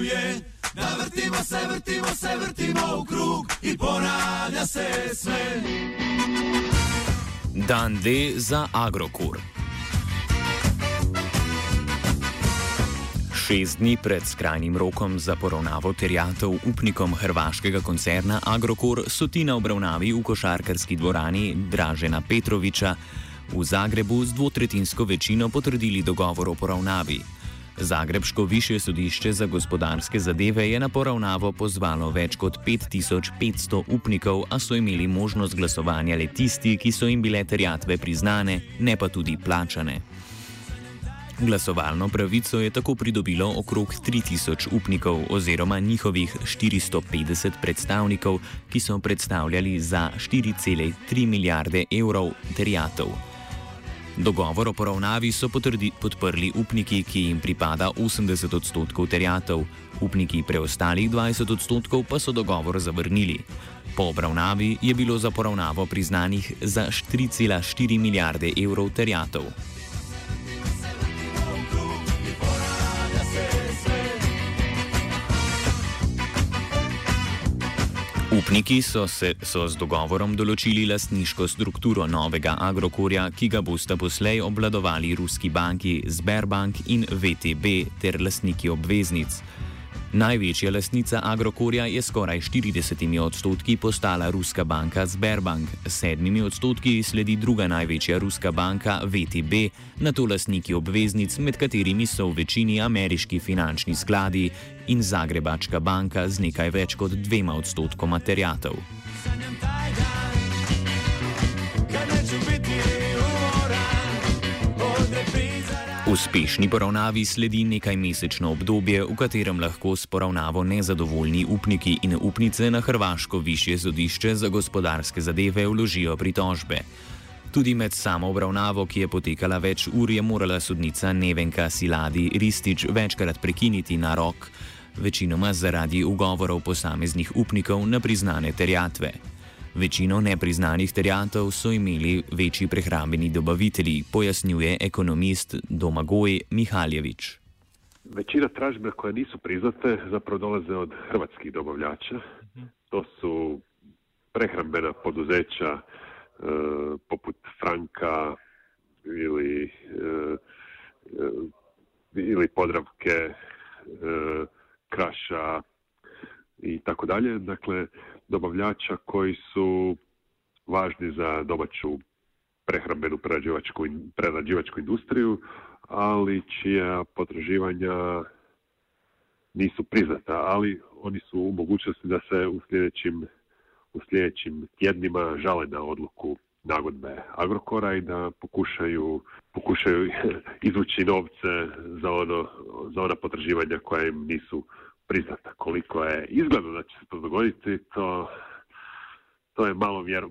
čuje, da vrtimo se, vrtimo se, vrtimo v krug in ponavlja se sve. Dan D za Agrokur. Šest dni pred skrajnim rokom za poravnavo terjatev upnikom hrvaškega koncerna Agrokor so ti na obravnavi v košarkarski dvorani Dražena Petroviča v Zagrebu z dvotretinsko večino potrdili dogovor o poravnavi. Zagrebško više sodišče za gospodarske zadeve je na poravnavo pozvalo več kot 5500 upnikov, a so imeli možnost glasovanja le tisti, ki so jim bile terjatve priznane, ne pa tudi plačane. Glasovalno pravico je tako pridobilo okrog 3000 upnikov oziroma njihovih 450 predstavnikov, ki so predstavljali za 4,3 milijarde evrov terjatev. Dogovor o poravnavi so potrdi, podprli upniki, ki jim pripada 80 odstotkov terjatev, upniki preostalih 20 odstotkov pa so dogovor zavrnili. Po obravnavi je bilo za poravnavo priznanih za 4,4 milijarde evrov terjatev. Upniki so, se, so z dogovorom določili lastniško strukturo novega Agrokorja, ki ga bosta poslej obvladovali ruski banki Sberbank in VTB ter lastniki obveznic. Največja lastnica Agrokorja je skoraj 40 odstotki postala ruska banka Sberbank, s sedmimi odstotki sledi druga največja ruska banka VTB, na to lastniki obveznic, med katerimi so v večini ameriški finančni skladi in Zagrebačka banka z nekaj več kot dvema odstotkoma terjatev. Uspešni poravnavi sledi nekaj mesečno obdobje, v katerem lahko s poravnavo nezadovoljni upniki in upnice na Hrvaško više sodišče za gospodarske zadeve vložijo pritožbe. Tudi med samo obravnavo, ki je potekala več ur, je morala sodnica Nevenka Siladi Ristič večkrat prekiniti na rok, večinoma zaradi ugovorov posameznih upnikov na priznane terjatve. Večino nepriznanih terjatev so imeli večji prehrambeni dobavitelji, pojasnjuje ekonomist Domagoj Mihaljević. Većina tražbina koje nisu priznate zapravo dolaze od hrvatskih dobavljača. To su prehrambena poduzeća e, poput Franka ili, e, e, ili Podravke, e, Kraša i tako dalje. Dakle, dobavljača koji su važni za domaću prehrambenu prerađivačku, prerađivačku industriju, ali čija potraživanja nisu priznata, ali oni su u mogućnosti da se u sljedećim, u sljedećim tjednima žale na odluku nagodbe Agrokora i da pokušaju, pokušaju izvući novce za, ono, za ona potraživanja koja im nisu priznata. Koliko je izgledno da će se to dogoditi, to, to je malo vjer...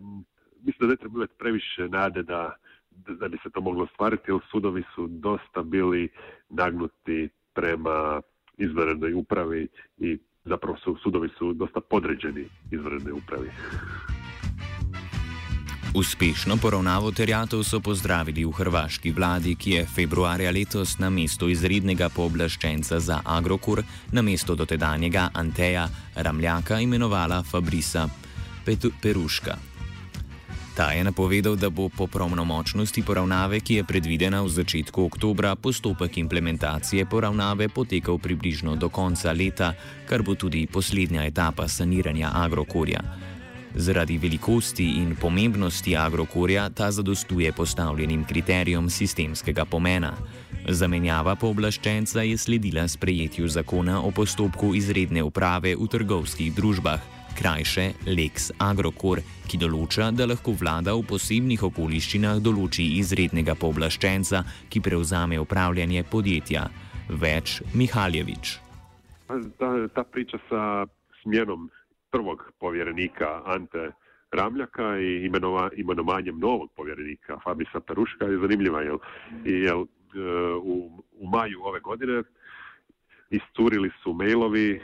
Mislim da ne treba imati previše nade da, da bi se to moglo ostvariti, jer sudovi su dosta bili nagnuti prema izvanrednoj upravi i zapravo su, sudovi su dosta podređeni izvanrednoj upravi. Uspešno poravnavo terjatev so pozdravili v hrvaški vladi, ki je februarja letos na mesto izrednega pooblaščenca za Agrokor, na mesto dotedanjega Anteja Ramljaka imenovala Fabrisa Petu Peruška. Ta je napovedal, da bo po pravnomočnosti poravnave, ki je predvidena v začetku oktobra, postopek implementacije poravnave potekal približno do konca leta, kar bo tudi poslednja etapa saniranja Agrokorja. Zaradi velikosti in pomembnosti Agrokorja ta zadostuje postavljenim kriterijem sistemskega pomena. Zamenjava pooblaščenca je sledila sprejetju zakona o postopku izredne uprave v trgovskih družbah, krajše Lex Agrokor, ki določa, da lahko vlada v posebnih okoliščinah določi izrednega pooblaščenca, ki prevzame upravljanje podjetja. Več Mihaljevič. Ta, ta priča sa smjenom prvog povjerenika Ante Ramljaka i imenova, imenovanjem novog povjerenika Fabisa Peruška je zanimljiva, jel, jel u, u maju ove godine isturili su mailovi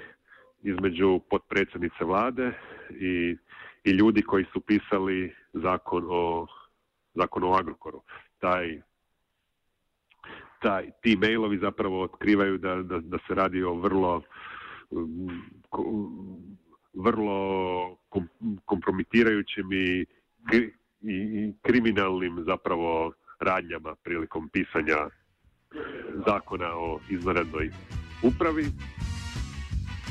između potpredsjednice vlade i, i ljudi koji su pisali zakon o, zakon o Agrokoru. Taj, taj, ti mailovi zapravo otkrivaju da, da, da se radi o vrlo vrlo kompromitirajućim i, i kriminalnim zapravo radnjama prilikom pisanja zakona o izvanrednoj upravi.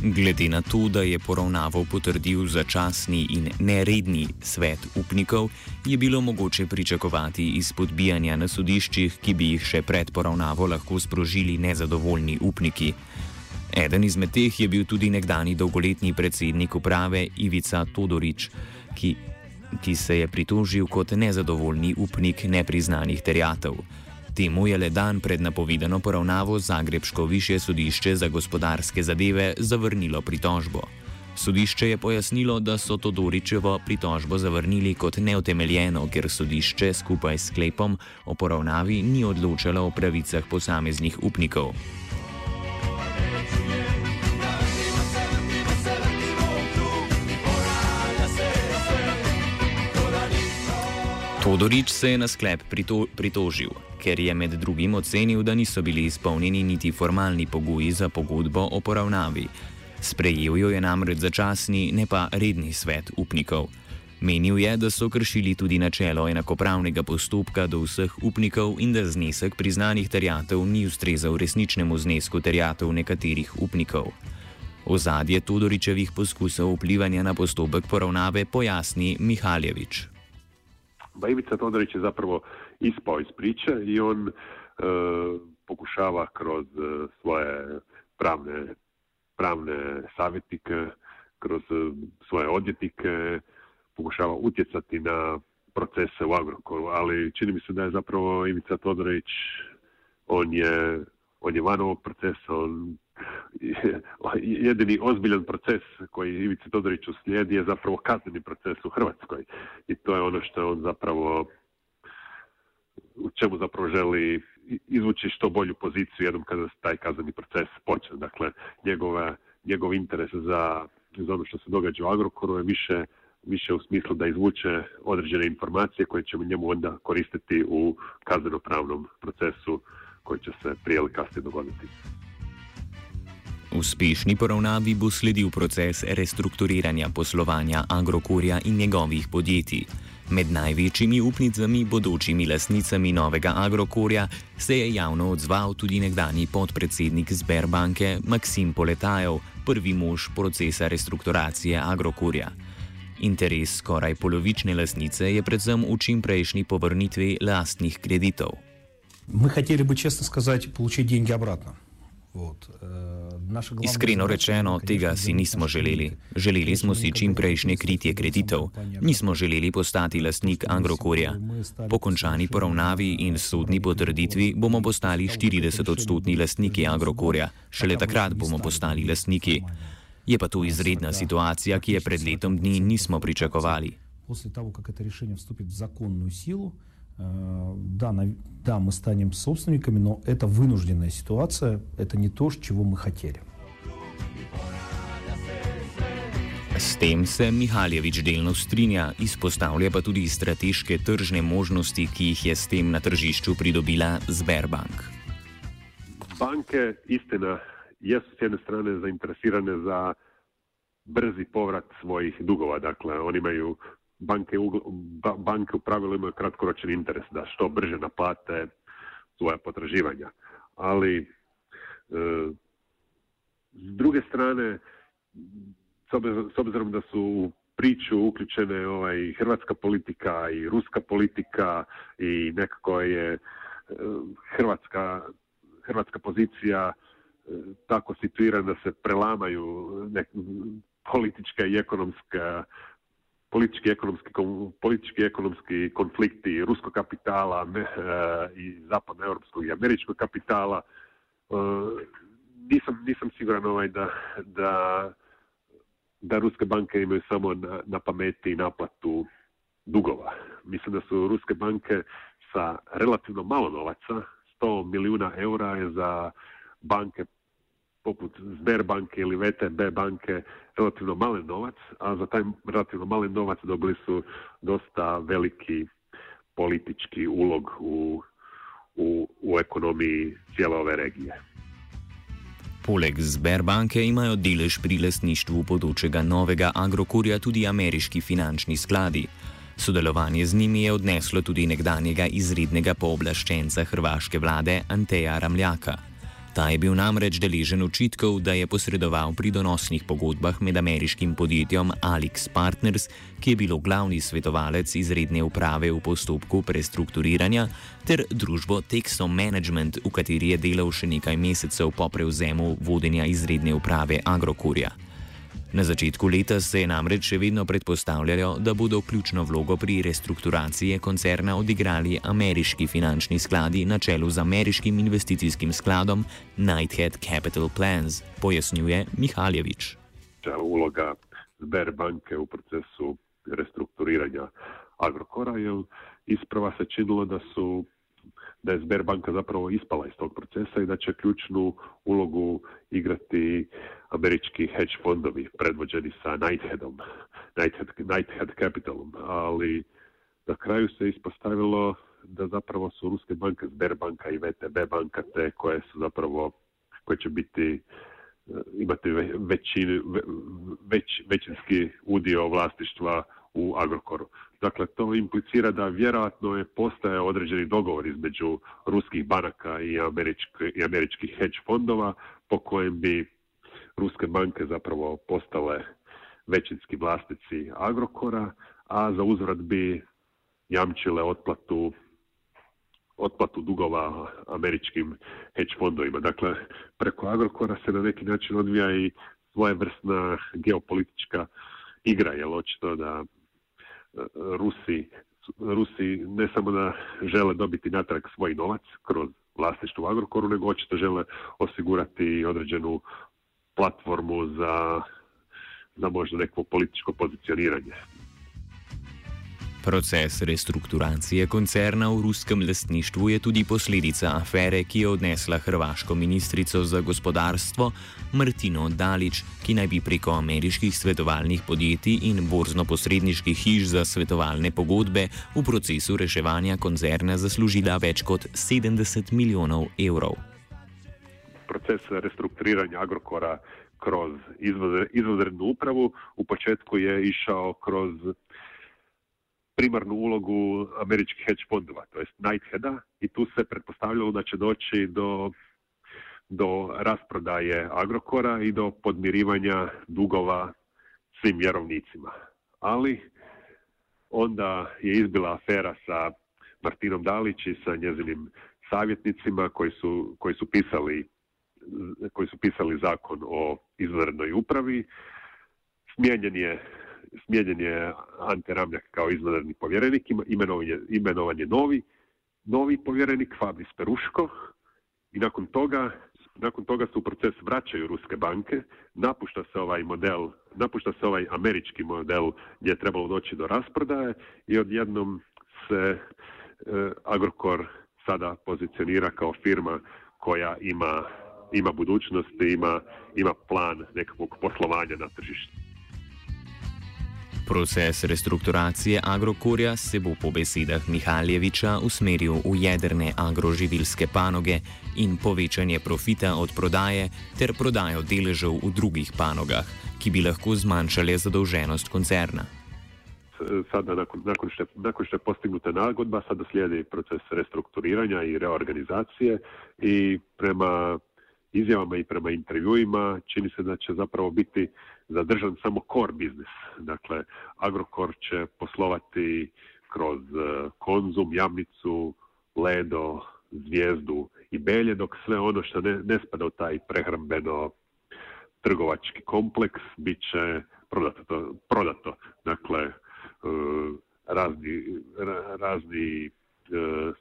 Glede na to, da je poravnavo potrdil začasni in neredni svet upnikov, je bilo mogoče pričakovati izpodbijanja na sodiščih, ki bi jih še pred poravnavo lahko sprožili nezadovoljni upniki. Eden izmed teh je bil tudi nekdani dolgoletni predsednik uprave Ivica Todorič, ki ki se je pritožil kot nezadovoljni upnik nepriznanih terjatev. Temu je le dan pred napovedano poravnavo Zagrebško više sodišče za gospodarske zadeve zavrnilo pritožbo. Sodišče je pojasnilo, da so Todoričevo pritožbo zavrnili kot neutemeljeno, ker sodišče skupaj s sklepom o poravnavi ni odločalo o pravicah posameznih upnikov. Todorič se je na sklep prito pritožil, ker je med drugim ocenil, da niso bili izpolnjeni niti formalni pogoji za pogodbo o poravnavi. Sprejel jo je namreč začasni, ne pa redni svet upnikov. Menil je, da so kršili tudi načelo enakopravnega postopka do vseh upnikov in da znesek priznanih terjatev ni ustrezal resničnemu znesku terjatev nekaterih upnikov. Ozadje Todoričevih poskusov vplivanja na postopek poravnave pojasni Mihaljevič. Ba Ivica Todorić je zapravo ispao iz priče i on e, pokušava kroz e, svoje pravne, pravne savjetnike, kroz e, svoje odvjetnike, pokušava utjecati na procese u Agrokoru, ali čini mi se da je zapravo Ivica Todorić, on je, on je van ovog procesa, on jedini ozbiljan proces koji Ivici Todoriću slijedi je zapravo kazneni proces u Hrvatskoj. I to je ono što on zapravo u čemu zapravo želi izvući što bolju poziciju jednom kada taj kazneni proces počne. Dakle, njegova, njegov interes za, za ono što se događa u Agrokoru je više, više u smislu da izvuče određene informacije koje će njemu onda koristiti u kazneno-pravnom procesu koji će se prije ili kasnije dogoditi. Uspešni poravnavi bo sledil proces restrukturiranja poslovanja Agrokorja in njegovih podjetij. Med največjimi upnicami, bodočimi lasnicami novega Agrokorja, se je javno odzval tudi nekdani podpredsednik Sberbanke Maksim Poletajev, prvi mož procesa restrukturacije Agrokorja. Interes skoraj polovične lasnice je predvsem v čimprejšnji povrnitvi lastnih kreditov. Mi želeli bi, čestno сказати, получiti деньги обратно. Iskreno rečeno, tega si nismo želeli. Želeli smo si čim prejšnje kritje kreditov. Nismo želeli postati lastnik Agrokorja. Po končani poravnavi in sodni potrditvi bomo postali 40-odstotni lastniki Agrokorja. Šele takrat bomo postali lastniki. Je pa to izredna situacija, ki je pred letom dni nismo pričakovali. После того, как это решение вступит в законную силу, Э, да, да, мы станем собственниками, но это вынужденная ситуация, это не то, чего мы хотели. S tem se Mihaljevič delno strinja, izpostavlja pa tudi strateške tržne možnosti, ki jih je s tem na tržišču pridobila Sberbank. Banke, istina, jesu s jedne strane zainteresirane za brzi povrat svojih dugova. Dakle, oni imaju banke, ba, banke u pravilu imaju kratkoročan interes da što brže naplate svoja potraživanja. Ali e, s druge strane, s obzirom da su u priču uključene ovaj, hrvatska politika i ruska politika i nekako je e, hrvatska, hrvatska pozicija e, tako situirana da se prelamaju nek, politička i ekonomska politički ekonomski, politički ekonomski konflikti ruskog kapitala e, i zapadnoeuropskog i američkog kapitala. E, nisam, nisam siguran ovaj da, da, da ruske banke imaju samo na, na pameti naplatu dugova. Mislim da su ruske banke sa relativno malo novaca, 100 milijuna eura je za banke poput Sberbanke ili VTB banke relativno malen novac, a za taj relativno malen novac dobili su dosta veliki politički ulog u, u, u ekonomiji cijele ove regije. Poleg Sberbanke imajo delež pri lasništvu bodočega novega Agrokorja tudi ameriški finančni skladi. Sodelovanje z njimi je odneslo tudi nekdanjega izrednega pooblaščenca hrvaške vlade Anteja Ramljaka. Ta je bil namreč deležen očitkov, da je posredoval pri donosnih pogodbah med ameriškim podjetjem Alix Partners, ki je bilo glavni svetovalec izredne uprave v postopku prestrukturiranja, ter družbo Texom Management, v kateri je delal še nekaj mesecev po prevzemu vodenja izredne uprave Agrokurja. Na začetku leta se je namreč še vedno predpostavljalo, da bodo ključno vlogo pri restrukturaciji koncerna odigrali ameriški finančni skladi na čelu z ameriškim investicijskim skladom Nighthead Capital Plans, pojasnjuje Mihaljevič. Vloga Sberbanke v procesu restrukturiranja Agrokora je isprava se činilo da su da je Sberbanka zapravo ispala iz tog procesa i da će ključnu ulogu igrati američki hedge fondovi predvođeni sa Nightheadom, Nighthead, Nighthead Capitalom, ali na kraju se ispostavilo da zapravo su ruske banke Sberbanka i VTB banka te koje su zapravo koje će biti imati većin, već, većinski udio vlasništva u Agrokoru. Dakle, to implicira da vjerojatno je postaje određeni dogovor između ruskih banaka i, američki, američkih hedge fondova po kojem bi ruske banke zapravo postale većinski vlasnici Agrokora, a za uzvrat bi jamčile otplatu otplatu dugova američkim hedge fondovima. Dakle, preko Agrokora se na neki način odvija i svojevrsna geopolitička igra, jer očito da Rusi, Rusi ne samo da žele dobiti natrag svoj novac kroz vlasništvo u Agrokoru, nego očito žele osigurati određenu platformu za, za možda neko političko pozicioniranje. Proces restrukturacije koncerna v ruskem lastništvu je tudi posledica afere, ki je odnesla hrvaško ministrico za gospodarstvo Martino Dalič, ki naj bi preko ameriških svetovalnih podjetij in borzno-posredniških hiš za svetovalne pogodbe v procesu reševanja koncerna zaslužila več kot 70 milijonov evrov. Proces restrukturiranja Agrokora kroz izvozrednu upravu v početku je išao kroz primarnu ulogu američkih hedge fondova, to jest Nightheada i tu se pretpostavljalo da će doći do, do rasprodaje Agrokora i do podmirivanja dugova svim vjerovnicima. Ali onda je izbila afera sa Martinom Dalić i sa njezinim savjetnicima koji su, koji su pisali koji su pisali zakon o izvanrednoj upravi. Smijenjen je smijenjen je Ante Ramljak kao izvanredni povjerenik, imenovan je, imenovan je novi, novi povjerenik Fabris Peruško i nakon toga nakon toga se u proces vraćaju ruske banke, napušta se ovaj model, napušta se ovaj američki model gdje je trebalo doći do rasprodaje i odjednom se e, Agrokor sada pozicionira kao firma koja ima, ima budućnost ima, ima plan nekakvog poslovanja na tržištu. Proces restrukturacije Agrokorja se bo po besedah Mihaljeviča usmeril v jedrne agroživilske panoge in povečanje profita od prodaje ter prodajo deležev v drugih panogah, ki bi lahko zmanjšale zadolženost koncerna. Sada nakon, što, nakon što je postignuta nagodba, sada slijedi proces restrukturiranja i reorganizacije i prema izjavama i prema intervjuima čini se da će zapravo biti zadržan samo core biznis. Dakle, Agrokor će poslovati kroz e, konzum, jamnicu, ledo, zvijezdu i belje, dok sve ono što ne, ne spada u taj prehrambeno trgovački kompleks bit će prodato. prodato. Dakle, e, razni, razni e,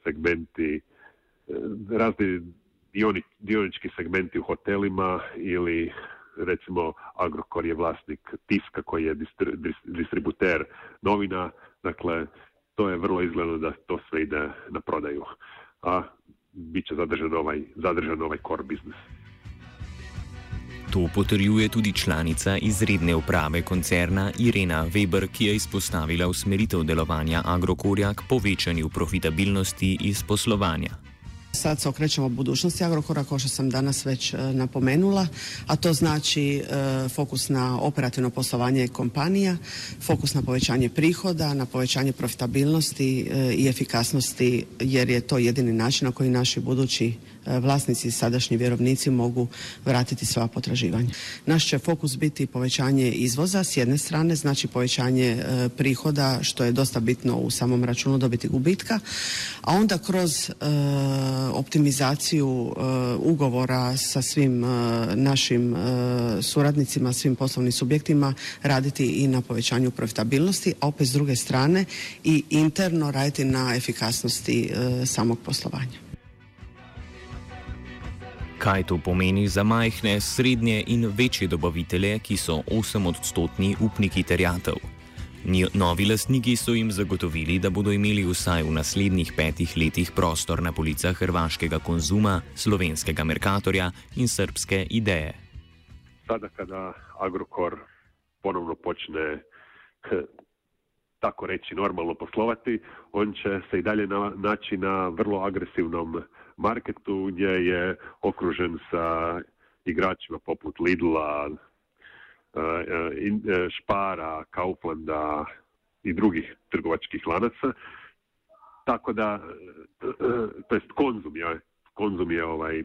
segmenti, razni dionički segmenti u hotelima ili recimo Agrokor je vlasnik tiska koji je distributer novina, dakle to je vrlo izgledno da to sve ide na prodaju, a bit će zadržan ovaj, zadržan ovaj core biznis. To potrjuje tudi članica izredne uprave koncerna Irena Weber, ki je izpostavila usmeritev delovanja Agrokorja k povečanju profitabilnosti iz poslovanja. Sad se okrećemo budućnosti Agrokora, kao što sam danas već e, napomenula, a to znači e, fokus na operativno poslovanje kompanija, fokus na povećanje prihoda, na povećanje profitabilnosti e, i efikasnosti, jer je to jedini način na koji naši budući vlasnici i sadašnji vjerovnici mogu vratiti sva potraživanja. Naš će fokus biti povećanje izvoza s jedne strane, znači povećanje e, prihoda što je dosta bitno u samom računu dobiti gubitka, a onda kroz e, optimizaciju ugovora sa svim našim suradnicima, svim poslovnim subjektima raditi i na povećanju profitabilnosti, a opet s druge strane i interno raditi na efikasnosti samog poslovanja. Kaj to pomeni za majhne, srednje in večje dobavitelje, ki so 8-odstotni upniki terjatev? Novi lastniki so jim zagotovili, da bodo imeli vsaj v naslednjih petih letih prostor na policah hrvaškega konzuma, slovenskega Merkatorja in srpske ideje. Sada, kada Agrokor ponovno počne tako reći normalno poslovati, on će se i dalje naći na vrlo agresivnom marketu gdje je okružen sa igračima poput Lidla, e, e, Špara, Kauflanda i drugih trgovačkih lanaca. Tako da, e, to jest konzum je, konzum je ovaj,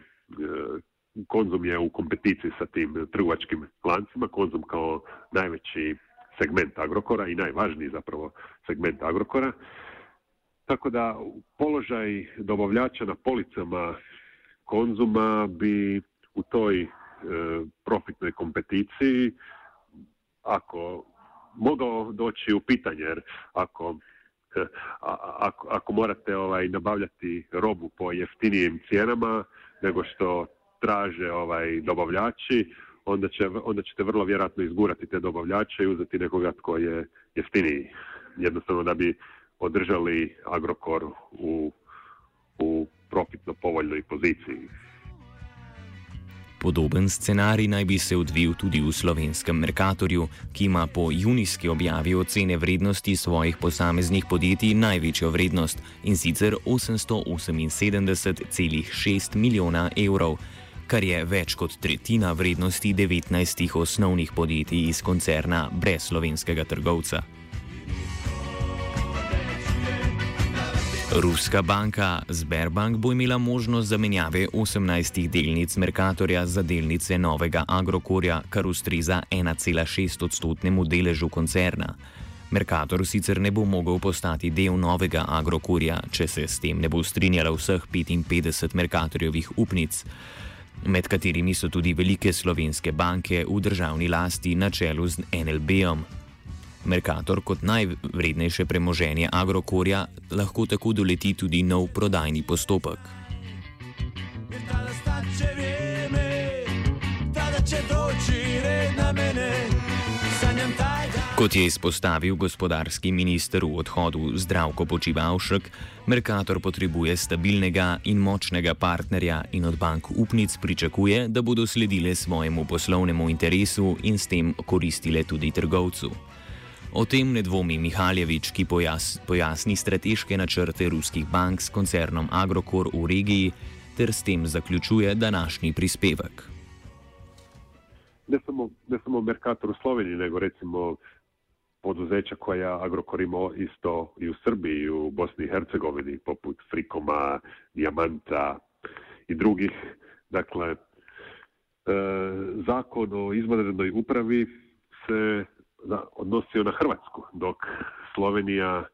konzum je u kompeticiji sa tim trgovačkim lancima, konzum kao najveći segment Agrokora i najvažniji zapravo segment Agrokora. Tako da položaj dobavljača na policama konzuma bi u toj e, profitnoj kompeticiji ako mogao doći u pitanje jer ako e, ako, ako morate ovaj nabavljati robu po jeftinijim cijenama nego što traže ovaj dobavljači onda, će, onda ćete vrlo vjerojatno izgurati te dobavljače i uzeti nekoga tko je jeftiniji jednostavno da bi održali Agrokor u, u profitno povoljnoj poziciji. Podoben scenarij naj bi se odvil tudi v slovenskem Merkatorju, ki ima po junijski objavi ocene vrednosti svojih posameznih podjetij največjo vrednost in sicer 878,6 milijona evrov, kar je več kot tretjina vrednosti 19 osnovnih podjetij iz koncerna brez slovenskega trgovca. Ruska banka Sberbank bo imela možnost zamenjave 18 delnic Merkatorja za delnice novega Agrokorja, kar ustreza 1,6 odstotnemu deležu koncerna. Merkator sicer ne bo mogel postati del novega Agrokorja, če se s tem ne bo strinjala vseh 55 Merkatorjevih upnic, med katerimi so tudi velike slovenske banke v državni lasti na čelu z NLB-om. Merkator kot najvrednejše premoženje Agrokorja lahko tako doleti tudi nov prodajni postopek. Kot je izpostavil gospodarski minister v odhodu Zdravko Počivalšek, Merkator potrebuje stabilnega in močnega partnerja in od bank upnic pričakuje, da bodo sledile svojemu poslovnemu interesu in s tem koristile tudi trgovcu. O tem ne dvomi Mihaljevič, ki pojas, pojasni strateške načrte ruskih bank s koncernom Agrokor v regiji, ter s tem zaključuje današnji prispevek. Ne samo, ne samo Merkator v Sloveniji, nego recimo poduzeća koja Agrokor imao isto i u Srbiji i u Bosni i Hercegovini, poput Frikoma, Dijamanta i drugih. Dakle, zakon o izvanrednoj upravi se odnosio na Hrvatsku, dok Slovenija,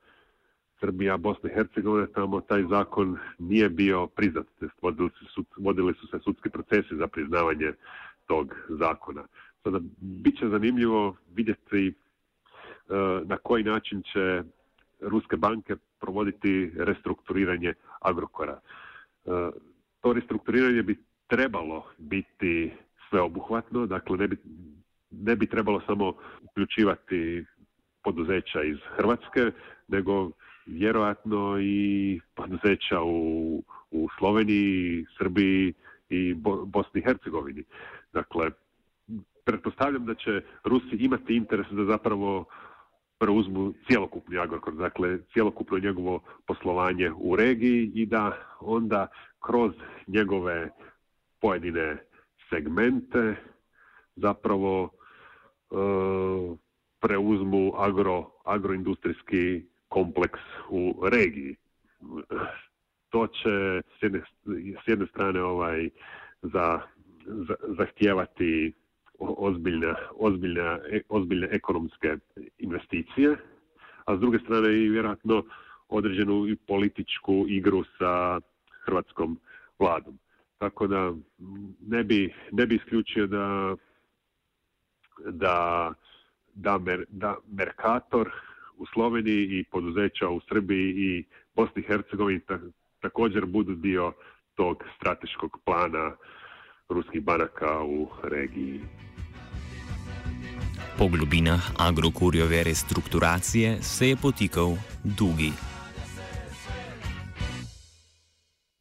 Srbija, Bosna i Hercegovina, tamo taj zakon nije bio priznat. Vodili su, vodili su se sudski procesi za priznavanje tog zakona. Sada, bit će zanimljivo vidjeti e, na koji način će ruske banke provoditi restrukturiranje Agrokora. E, to restrukturiranje bi trebalo biti sveobuhvatno, dakle ne bi, ne bi trebalo samo uključivati poduzeća iz Hrvatske, nego vjerojatno i poduzeća u, u Sloveniji, Srbiji i Bosni i Hercegovini. Dakle, pretpostavljam da će Rusi imati interes da zapravo preuzmu cjelokupni Agrokor, dakle cjelokupno njegovo poslovanje u regiji i da onda kroz njegove pojedine segmente zapravo e, preuzmu agro, agroindustrijski kompleks u regiji. To će s jedne, s jedne strane ovaj za, za, zahtijevati ozbiljne, ozbiljne, ozbiljne ekonomske investicije, a s druge strane i vjerojatno određenu i političku igru sa hrvatskom vladom. Tako da ne bi, ne bi isključio da da, da, mer, da Mercator u Sloveniji i poduzeća u Srbiji i Bosni i Hercegovini također budu dio tog strateškog plana ruskih banaka u regiji. Po globinah Agrokurjove restrukturacije se je potikal Dugi.